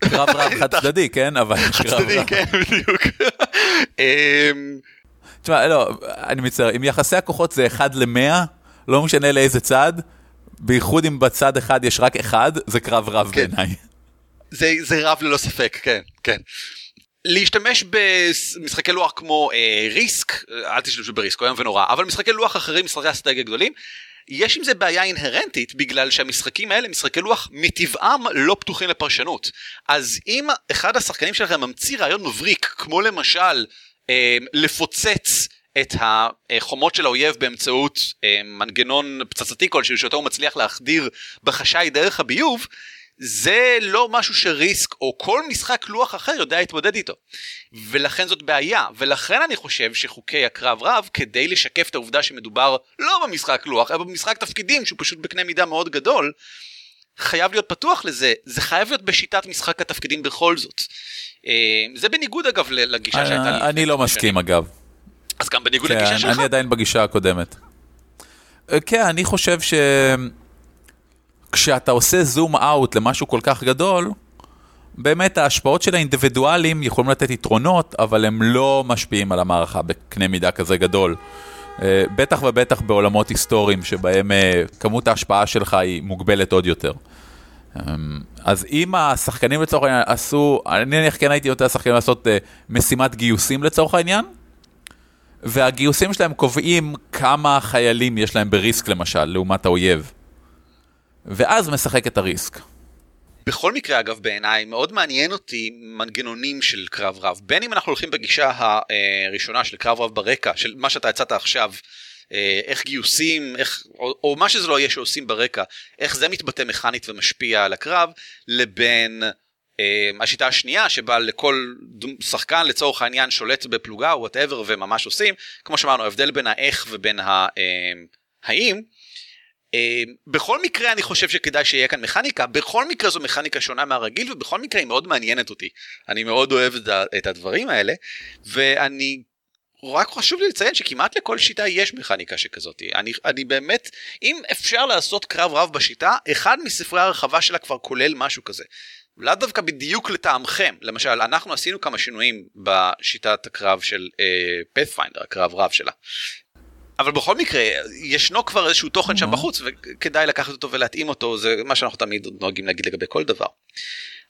קרב רב חד צדדי, כן? אבל חד צדדי, כן, בדיוק. אמ, תשמע, לא, אני מצטער, אם יחסי הכוחות זה 1 ל-100, לא משנה לאיזה צד, בייחוד אם בצד אחד יש רק אחד, זה קרב רב כן. בעיניי. זה, זה רב ללא ספק, כן, כן. להשתמש במשחקי לוח כמו אה, ריסק, אל תשתמשו בריסק, הוא איום ונורא, אבל משחקי לוח אחרים, משחקי אסטרטגיה גדולים, יש עם זה בעיה אינהרנטית בגלל שהמשחקים האלה משחקי לוח מטבעם לא פתוחים לפרשנות אז אם אחד השחקנים שלכם ממציא רעיון מבריק כמו למשל אה, לפוצץ את החומות של האויב באמצעות אה, מנגנון פצצתי כלשהו שאותו הוא מצליח להחדיר בחשאי דרך הביוב זה לא משהו שריסק או כל משחק לוח אחר יודע להתמודד איתו. ולכן זאת בעיה, ולכן אני חושב שחוקי הקרב רב, כדי לשקף את העובדה שמדובר לא במשחק לוח, אלא במשחק תפקידים שהוא פשוט בקנה מידה מאוד גדול, חייב להיות פתוח לזה, זה חייב להיות בשיטת משחק התפקידים בכל זאת. אה, זה בניגוד אגב לגישה שהייתה לי. אני לא מסכים אגב. אז גם בניגוד לגישה כן, שלך? אני עדיין בגישה הקודמת. אה, כן, אני חושב ש... כשאתה עושה זום אאוט למשהו כל כך גדול, באמת ההשפעות של האינדיבידואלים יכולים לתת יתרונות, אבל הם לא משפיעים על המערכה בקנה מידה כזה גדול. אה, בטח ובטח בעולמות היסטוריים שבהם אה, כמות ההשפעה שלך היא מוגבלת עוד יותר. אמ, אז אם השחקנים לצורך העניין עשו, אני נניח כן הייתי נותן לשחקנים לעשות אה, משימת גיוסים לצורך העניין, והגיוסים שלהם קובעים כמה חיילים יש להם בריסק למשל, לעומת האויב. ואז משחק את הריסק. בכל מקרה אגב בעיניי מאוד מעניין אותי מנגנונים של קרב רב בין אם אנחנו הולכים בגישה הראשונה של קרב רב ברקע של מה שאתה הצעת עכשיו אה, איך גיוסים איך או, או מה שזה לא יהיה שעושים ברקע איך זה מתבטא מכנית ומשפיע על הקרב לבין אה, השיטה השנייה שבה לכל שחקן לצורך העניין שולט בפלוגה או whatever וממש עושים כמו שאמרנו ההבדל בין האיך ובין האם. אמ, בכל מקרה אני חושב שכדאי שיהיה כאן מכניקה, בכל מקרה זו מכניקה שונה מהרגיל ובכל מקרה היא מאוד מעניינת אותי. אני מאוד אוהב את הדברים האלה ואני רק חשוב לי לציין שכמעט לכל שיטה יש מכניקה שכזאת. אני, אני באמת, אם אפשר לעשות קרב רב בשיטה, אחד מספרי הרחבה שלה כבר כולל משהו כזה. לאו דווקא בדיוק לטעמכם, למשל אנחנו עשינו כמה שינויים בשיטת הקרב של פאת'פיינדר, uh, הקרב רב שלה. אבל בכל מקרה ישנו כבר איזשהו תוכן שם בחוץ וכדאי לקחת אותו ולהתאים אותו זה מה שאנחנו תמיד נוהגים להגיד לגבי כל דבר.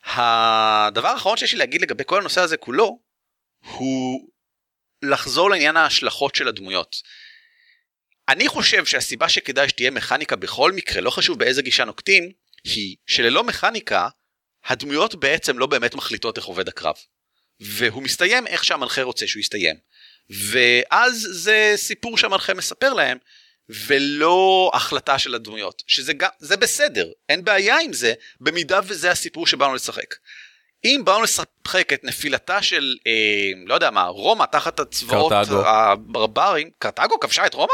הדבר האחרון שיש לי להגיד לגבי כל הנושא הזה כולו, הוא לחזור לעניין ההשלכות של הדמויות. אני חושב שהסיבה שכדאי שתהיה מכניקה בכל מקרה, לא חשוב באיזה גישה נוקטים, היא שללא מכניקה, הדמויות בעצם לא באמת מחליטות איך עובד הקרב. והוא מסתיים איך שהמנחה רוצה שהוא יסתיים. ואז זה סיפור שהמנחה מספר להם, ולא החלטה של הדמויות. שזה גם, זה בסדר, אין בעיה עם זה, במידה וזה הסיפור שבאנו לשחק. אם באנו לשחק את נפילתה של, אה, לא יודע מה, רומא תחת הצבאות הברברים, קרטגו כבשה את רומא?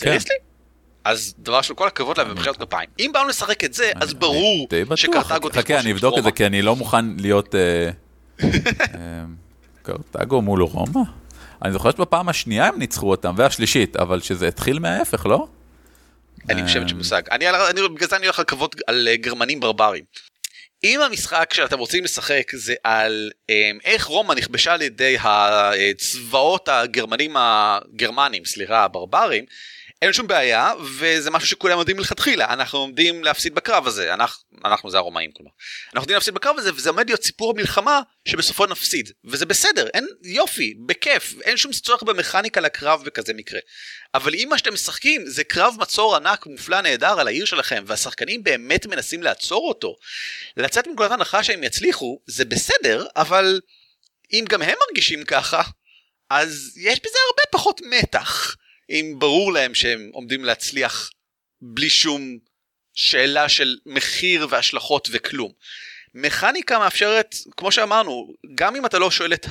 כן. אז דבר של כל הכבוד להם במחיאות כפיים. אם באנו לשחק את זה, אז ברור שקרטגו תכבוש את רומא. חכה, אני אבדוק את זה, כי אני לא מוכן להיות אה, אה, קרטגו מול רומא. אני זוכר שבפעם השנייה הם ניצחו אותם, והשלישית, אבל שזה התחיל מההפך, לא? אני חושבת אה, שמושג. בגלל זה אני הולך על קרבות על גרמנים ברברים. אם המשחק שאתם רוצים לשחק זה על איך רומא נכבשה על ידי הצבאות הגרמנים הגרמנים סליחה הברברים אין שום בעיה וזה משהו שכולם יודעים מלכתחילה. אנחנו עומדים להפסיד בקרב הזה. אנחנו אנחנו זה הרומאים כלומר. אנחנו עומדים להפסיד בקרב הזה וזה עומד להיות סיפור המלחמה שבסופו נפסיד. וזה בסדר אין יופי בכיף אין שום צורך במכניקה לקרב בכזה מקרה. אבל אם מה שאתם משחקים זה קרב מצור ענק מופלא נהדר על העיר שלכם והשחקנים באמת מנסים לעצור אותו לצאת מנקודת הנחה שהם יצליחו זה בסדר אבל אם גם הם מרגישים ככה אז יש בזה הרבה פחות מתח. אם ברור להם שהם עומדים להצליח בלי שום שאלה של מחיר והשלכות וכלום. מכניקה מאפשרת, כמו שאמרנו, גם אם אתה לא שואל את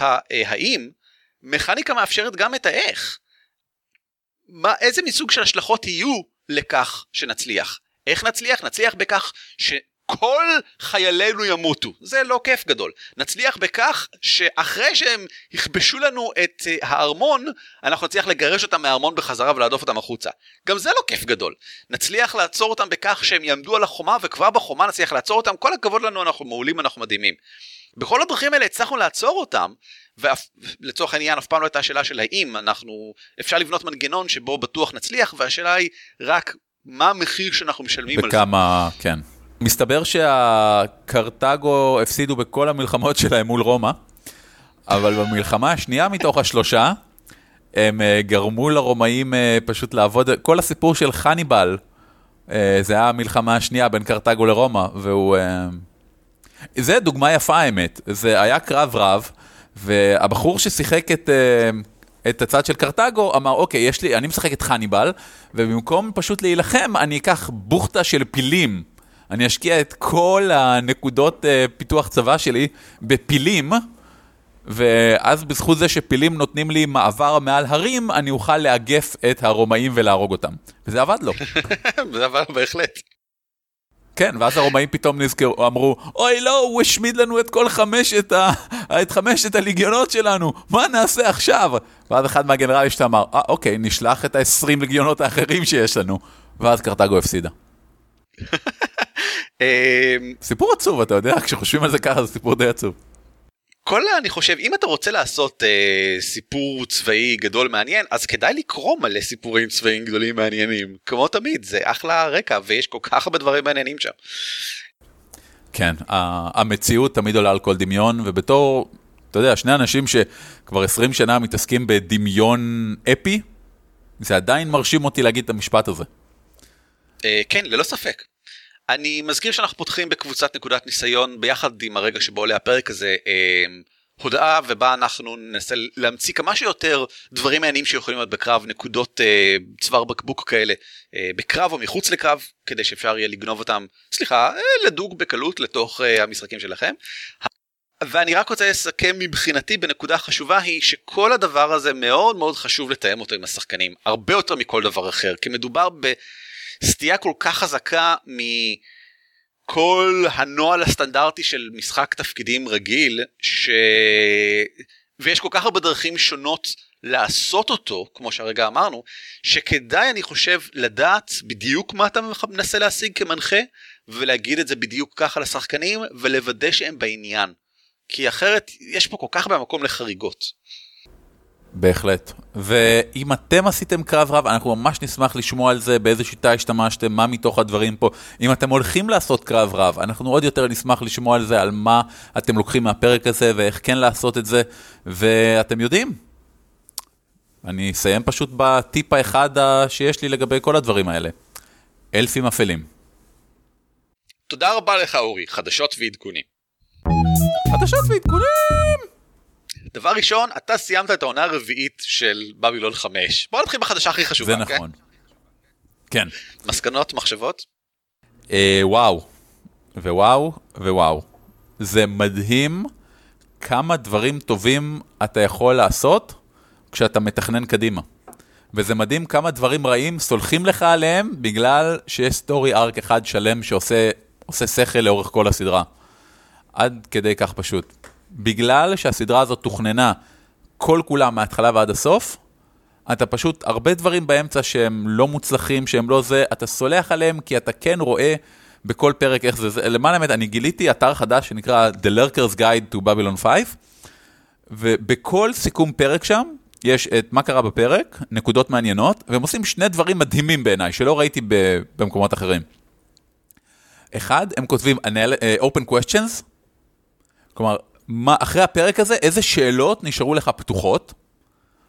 האם, מכניקה מאפשרת גם את האיך. מה, איזה מסוג של השלכות יהיו לכך שנצליח? איך נצליח? נצליח בכך ש... כל חיילינו ימותו. זה לא כיף גדול. נצליח בכך שאחרי שהם יכבשו לנו את uh, הארמון, אנחנו נצליח לגרש אותם מהארמון בחזרה ולהדוף אותם החוצה. גם זה לא כיף גדול. נצליח לעצור אותם בכך שהם יעמדו על החומה, וכבר בחומה נצליח לעצור אותם. כל הכבוד לנו, אנחנו מעולים, אנחנו מדהימים. בכל הדרכים האלה הצלחנו לעצור אותם, ולצורך העניין אף פעם לא הייתה שאלה של האם אנחנו, אפשר לבנות מנגנון שבו בטוח נצליח, והשאלה היא רק מה המחיר שאנחנו משלמים על זה. וכמה, כן. מסתבר שהקרתגו הפסידו בכל המלחמות שלהם מול רומא, אבל במלחמה השנייה מתוך השלושה, הם אה, גרמו לרומאים אה, פשוט לעבוד, כל הסיפור של חניבל, אה, זה היה המלחמה השנייה בין קרתגו לרומא, והוא... זה דוגמה יפה האמת, זה היה קרב רב, והבחור ששיחק את... את הצד של קרתגו, אמר, אוקיי, יש לי, אני משחק את חניבל, ובמקום פשוט להילחם, אני אקח בוכטה של פילים. אני אשקיע את כל הנקודות uh, פיתוח צבא שלי בפילים, ואז בזכות זה שפילים נותנים לי מעבר מעל הרים, אני אוכל לאגף את הרומאים ולהרוג אותם. וזה עבד לו. זה עבד בהחלט. כן, ואז הרומאים פתאום נזכרו, אמרו, אוי לא, הוא השמיד לנו את כל חמשת, ה... את חמשת הליגיונות שלנו, מה נעשה עכשיו? ואז אחד מהגנרלים שאתה אמר, אה, אוקיי, נשלח את ה-20 ליגיונות האחרים שיש לנו. ואז קרתגו הפסידה. אמ, סיפור עצוב אתה יודע כשחושבים על זה ככה זה סיפור די עצוב. כל אני חושב אם אתה רוצה לעשות אה, סיפור צבאי גדול מעניין אז כדאי לקרוא מלא סיפורים צבאיים גדולים מעניינים כמו תמיד זה אחלה רקע ויש כל כך הרבה דברים מעניינים שם. כן המציאות תמיד עולה על כל דמיון ובתור אתה יודע שני אנשים שכבר 20 שנה מתעסקים בדמיון אפי זה עדיין מרשים אותי להגיד את המשפט הזה. אה, כן ללא ספק. אני מזכיר שאנחנו פותחים בקבוצת נקודת ניסיון ביחד עם הרגע שבו עולה הפרק הזה אה, הודעה ובה אנחנו ננסה להמציא כמה שיותר דברים מעניינים שיכולים להיות בקרב נקודות אה, צוואר בקבוק כאלה אה, בקרב או מחוץ לקרב כדי שאפשר יהיה לגנוב אותם סליחה אה, לדוג בקלות לתוך אה, המשחקים שלכם. ואני רק רוצה לסכם מבחינתי בנקודה חשובה היא שכל הדבר הזה מאוד מאוד חשוב לתאם אותו עם השחקנים הרבה יותר מכל דבר אחר כי מדובר ב... סטייה כל כך חזקה מכל הנוהל הסטנדרטי של משחק תפקידים רגיל, ש... ויש כל כך הרבה דרכים שונות לעשות אותו, כמו שהרגע אמרנו, שכדאי אני חושב לדעת בדיוק מה אתה מנסה להשיג כמנחה, ולהגיד את זה בדיוק ככה לשחקנים, ולוודא שהם בעניין. כי אחרת יש פה כל כך הרבה מקום לחריגות. בהחלט. ואם אתם עשיתם קרב רב, אנחנו ממש נשמח לשמוע על זה, באיזה שיטה השתמשתם, מה מתוך הדברים פה. אם אתם הולכים לעשות קרב רב, אנחנו עוד יותר נשמח לשמוע על זה, על מה אתם לוקחים מהפרק הזה ואיך כן לעשות את זה. ואתם יודעים, אני אסיים פשוט בטיפ האחד שיש לי לגבי כל הדברים האלה. אלפים אפלים. תודה רבה לך אורי, חדשות ועדכונים. חדשות ועדכונים! דבר ראשון, אתה סיימת את העונה הרביעית של בבילון 5. בוא נתחיל בחדשה הכי חשובה, זה נכון. כן. מסקנות, מחשבות? אה, וואו, ווואו, ווואו. זה מדהים כמה דברים טובים אתה יכול לעשות כשאתה מתכנן קדימה. וזה מדהים כמה דברים רעים סולחים לך עליהם בגלל שיש סטורי ארק אחד שלם שעושה שכל לאורך כל הסדרה. עד כדי כך פשוט. בגלל שהסדרה הזאת תוכננה כל כולה מההתחלה ועד הסוף, אתה פשוט, הרבה דברים באמצע שהם לא מוצלחים, שהם לא זה, אתה סולח עליהם כי אתה כן רואה בכל פרק איך זה, זה למען האמת, אני גיליתי אתר חדש שנקרא The Lurker's Guide to Babylon 5, ובכל סיכום פרק שם, יש את מה קרה בפרק, נקודות מעניינות, והם עושים שני דברים מדהימים בעיניי, שלא ראיתי במקומות אחרים. אחד, הם כותבים אה, open questions, כלומר, מה, אחרי הפרק הזה, איזה שאלות נשארו לך פתוחות?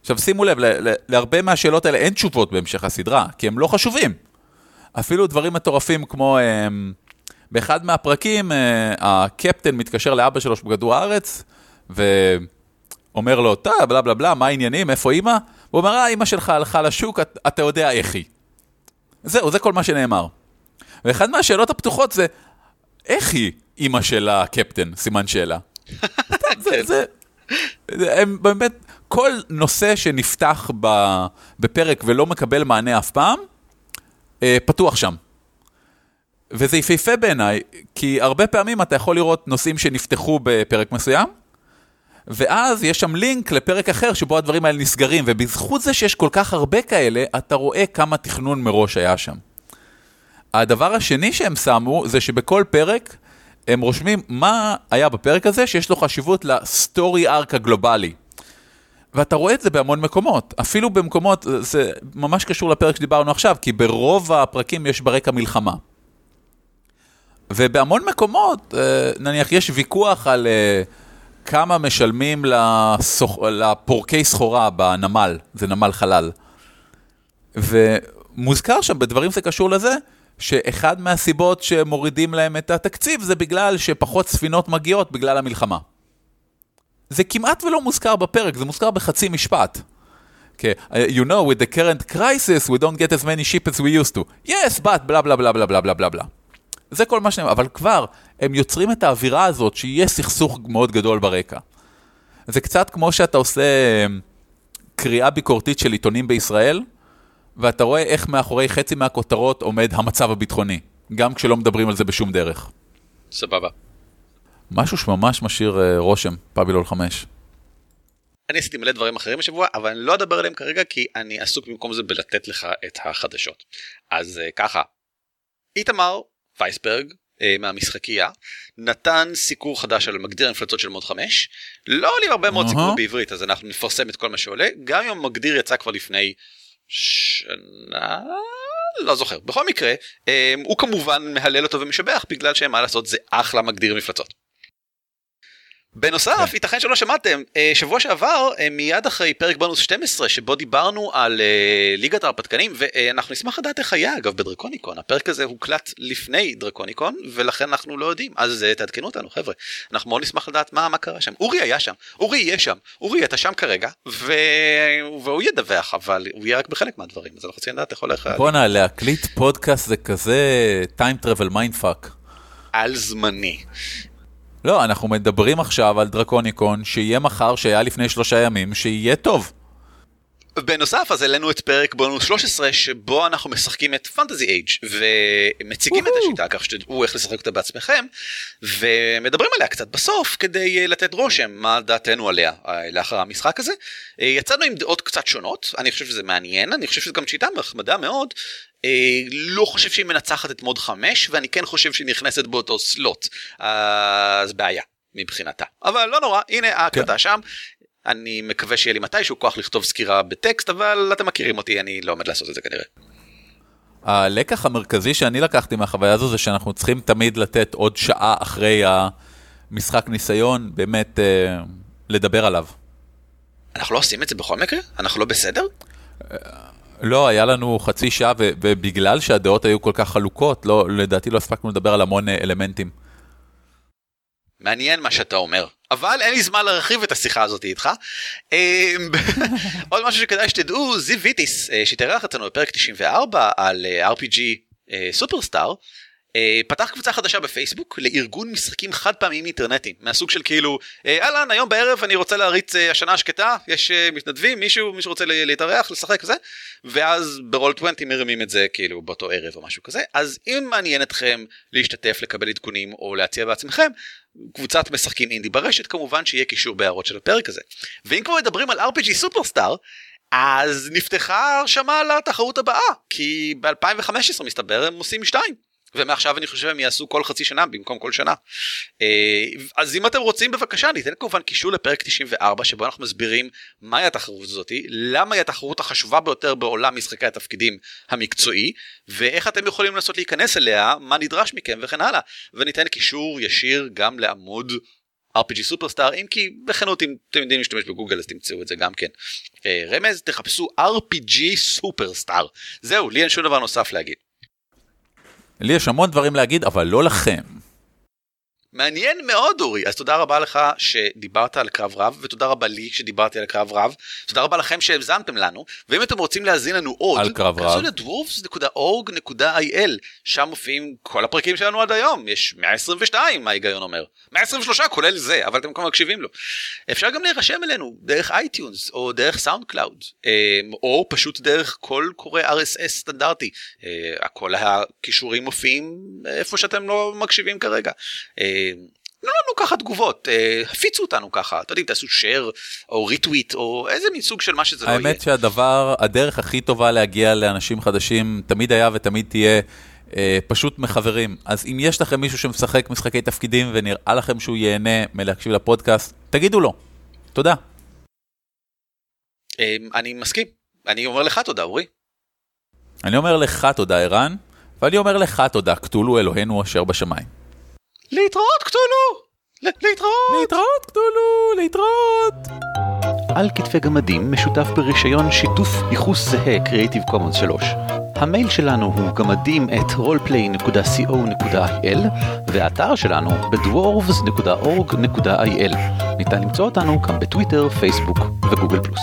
עכשיו שימו לב, להרבה מהשאלות האלה אין תשובות בהמשך הסדרה, כי הם לא חשובים. אפילו דברים מטורפים כמו, אה, באחד מהפרקים, אה, הקפטן מתקשר לאבא שלו בכדור הארץ, ואומר לו, טוב, בלה בלה בלה, מה העניינים, איפה אימא? הוא אומר, אה, אימא שלך הלכה לשוק, אתה, אתה יודע איך היא. זהו, זה כל מה שנאמר. ואחד מהשאלות הפתוחות זה, איך היא אימא של הקפטן? סימן שאלה. זה, זה, הם באמת, כל נושא שנפתח בפרק ולא מקבל מענה אף פעם, אה, פתוח שם. וזה יפהפה בעיניי, כי הרבה פעמים אתה יכול לראות נושאים שנפתחו בפרק מסוים, ואז יש שם לינק לפרק אחר שבו הדברים האלה נסגרים, ובזכות זה שיש כל כך הרבה כאלה, אתה רואה כמה תכנון מראש היה שם. הדבר השני שהם שמו, זה שבכל פרק הם רושמים מה היה בפרק הזה שיש לו חשיבות לסטורי ארק הגלובלי. ואתה רואה את זה בהמון מקומות, אפילו במקומות, זה ממש קשור לפרק שדיברנו עכשיו, כי ברוב הפרקים יש ברקע מלחמה. ובהמון מקומות, אה, נניח יש ויכוח על אה, כמה משלמים לסוח... לפורקי סחורה בנמל, זה נמל חלל. ומוזכר שם בדברים זה קשור לזה, שאחד מהסיבות שמורידים להם את התקציב זה בגלל שפחות ספינות מגיעות בגלל המלחמה. זה כמעט ולא מוזכר בפרק, זה מוזכר בחצי משפט. Okay, uh, you know, with the current crisis, we don't get as many ships as we used to. Yes, but בלה בלה בלה בלה בלה בלה בלה בלה. זה כל מה שנאמר, אבל כבר, הם יוצרים את האווירה הזאת שיהיה סכסוך מאוד גדול ברקע. זה קצת כמו שאתה עושה אמ, קריאה ביקורתית של עיתונים בישראל, ואתה רואה איך מאחורי חצי מהכותרות עומד המצב הביטחוני, גם כשלא מדברים על זה בשום דרך. סבבה. משהו שממש משאיר uh, רושם, פאבילול 5. אני עשיתי מלא דברים אחרים השבוע, אבל אני לא אדבר עליהם כרגע, כי אני עסוק במקום זה בלתת לך את החדשות. אז uh, ככה, איתמר וייסברג uh, מהמשחקייה נתן סיקור חדש על מגדיר המפלצות של מוד 5 לא עולים הרבה מאוד uh-huh. סיקור בעברית אז אנחנו נפרסם את כל מה שעולה גם אם המגדיר יצא כבר לפני שנה לא זוכר בכל מקרה אמ, הוא כמובן מהלל אותו ומשבח בגלל שמה לעשות זה אחלה מגדיר מפלצות. בנוסף, כן. ייתכן שלא שמעתם, אה, שבוע שעבר, אה, מיד אחרי פרק בונוס 12, שבו דיברנו על אה, ליגת ההרפתקנים, ואנחנו נשמח לדעת איך היה, אגב, בדרקוניקון. הפרק הזה הוקלט לפני דרקוניקון, ולכן אנחנו לא יודעים. אז תעדכנו אותנו, חבר'ה. אנחנו מאוד נשמח לדעת מה, מה קרה שם. אורי היה שם, אורי יהיה שם. אורי, אתה שם כרגע, ו... והוא ידווח, אבל הוא יהיה רק בחלק מהדברים, אז אנחנו רוצים לדעת איך הולך... בואנה, להקליט פודקאסט זה כזה time travel mind fuck. על זמני. לא, אנחנו מדברים עכשיו על דרקוניקון, שיהיה מחר, שהיה לפני שלושה ימים, שיהיה טוב. בנוסף אז העלינו את פרק בונוס 13 שבו אנחנו משחקים את פנטזי אייג' ומציגים את השיטה כך שתדעו איך לשחק אותה בעצמכם ומדברים עליה קצת בסוף כדי אה, לתת רושם מה דעתנו עליה אה, לאחר המשחק הזה. אה, יצאנו עם דעות קצת שונות אני חושב שזה מעניין אני חושב שזו גם שיטה נחמדה מאוד לא חושב שהיא מנצחת את מוד 5 ואני כן חושב שהיא נכנסת באותו סלוט אז בעיה מבחינתה אבל לא נורא הנה ההקלטה כן. שם אני מקווה שיהיה לי מתישהו כוח לכתוב סקירה בטקסט, אבל אתם מכירים אותי, אני לא עומד לעשות את זה כנראה. הלקח המרכזי שאני לקחתי מהחוויה הזו זה שאנחנו צריכים תמיד לתת עוד שעה אחרי המשחק ניסיון, באמת אה, לדבר עליו. אנחנו לא עושים את זה בכל מקרה? אנחנו לא בסדר? לא, היה לנו חצי שעה, ו- ובגלל שהדעות היו כל כך חלוקות, לא, לדעתי לא הספקנו לדבר על המון אה, אלמנטים. מעניין מה שאתה אומר, אבל אין לי זמן להרחיב את השיחה הזאת איתך. אמ, עוד משהו שכדאי שתדעו, זיו ויטיס, אה, שהתארח אצלנו בפרק 94 על אה, RPG סופרסטאר, פתח קבוצה חדשה בפייסבוק לארגון משחקים חד פעמיים אינטרנטיים מהסוג של כאילו אהלן היום בערב אני רוצה להריץ השנה השקטה יש מתנדבים מישהו מישהו רוצה להתארח לשחק וזה? ואז ברול 20 מרימים את זה כאילו באותו ערב או משהו כזה. אז אם מעניין אתכם להשתתף לקבל עדכונים או להציע בעצמכם קבוצת משחקים אינדי ברשת כמובן שיהיה קישור בהערות של הפרק הזה. ואם כבר מדברים על RPG סופרסטאר אז נפתחה הרשמה לתחרות הבאה כי ב2015 מסתבר הם עושים שתיים. ומעכשיו אני חושב הם יעשו כל חצי שנה במקום כל שנה. אה, אז אם אתם רוצים בבקשה ניתן כמובן קישור לפרק 94 שבו אנחנו מסבירים מהי התחרות הזאתי, למה היא התחרות החשובה ביותר בעולם משחקי התפקידים המקצועי, ואיך אתם יכולים לנסות להיכנס אליה, מה נדרש מכם וכן הלאה. וניתן קישור ישיר גם לעמוד RPG סופרסטאר אם כי בכנות אם אתם יודעים להשתמש בגוגל אז תמצאו את זה גם כן. אה, רמז תחפשו RPG סופרסטאר. זהו לי אין שום דבר נוסף להגיד. לי יש המון דברים להגיד, אבל לא לכם. מעניין מאוד אורי, אז תודה רבה לך שדיברת על קרב רב, ותודה רבה לי שדיברתי על קרב רב, תודה רבה לכם שהאזנתם לנו, ואם אתם רוצים להאזין לנו עוד, על קרב רב, לדוורפס.org.il, שם מופיעים כל הפרקים שלנו עד היום, יש 122 מה ההיגיון אומר, 123 כולל זה, אבל אתם כבר מקשיבים לו. אפשר גם להירשם אלינו דרך iTunes, או דרך SoundCloud, אמ, או פשוט דרך כל קורא RSS סטנדרטי, אה, כל הקישורים מופיעים איפה שאתם לא מקשיבים כרגע. תנו לנו ככה תגובות, אה, הפיצו אותנו ככה, אתם יודעים, תעשו share או retweet או איזה מין סוג של מה שזה לא יהיה. האמת שהדבר, הדרך הכי טובה להגיע לאנשים חדשים תמיד היה ותמיד תהיה אה, פשוט מחברים. אז אם יש לכם מישהו שמשחק משחקי תפקידים ונראה לכם שהוא ייהנה מלהקשיב לפודקאסט, תגידו לו. תודה. אה, אני מסכים, אני אומר לך תודה אורי. אני אומר לך תודה ערן, ואני אומר לך תודה, קטולו אלוהינו אשר בשמיים. להתראות קטולו! להתראות! להתראות קטולו! להתראות! על כתפי גמדים משותף ברישיון שיתוף ייחוס זהה Creative Commons 3. המייל שלנו הוא גמדים את roleplay.co.il והאתר שלנו בדוורבס.org.il. ניתן למצוא אותנו גם בטוויטר, פייסבוק וגוגל פלוס.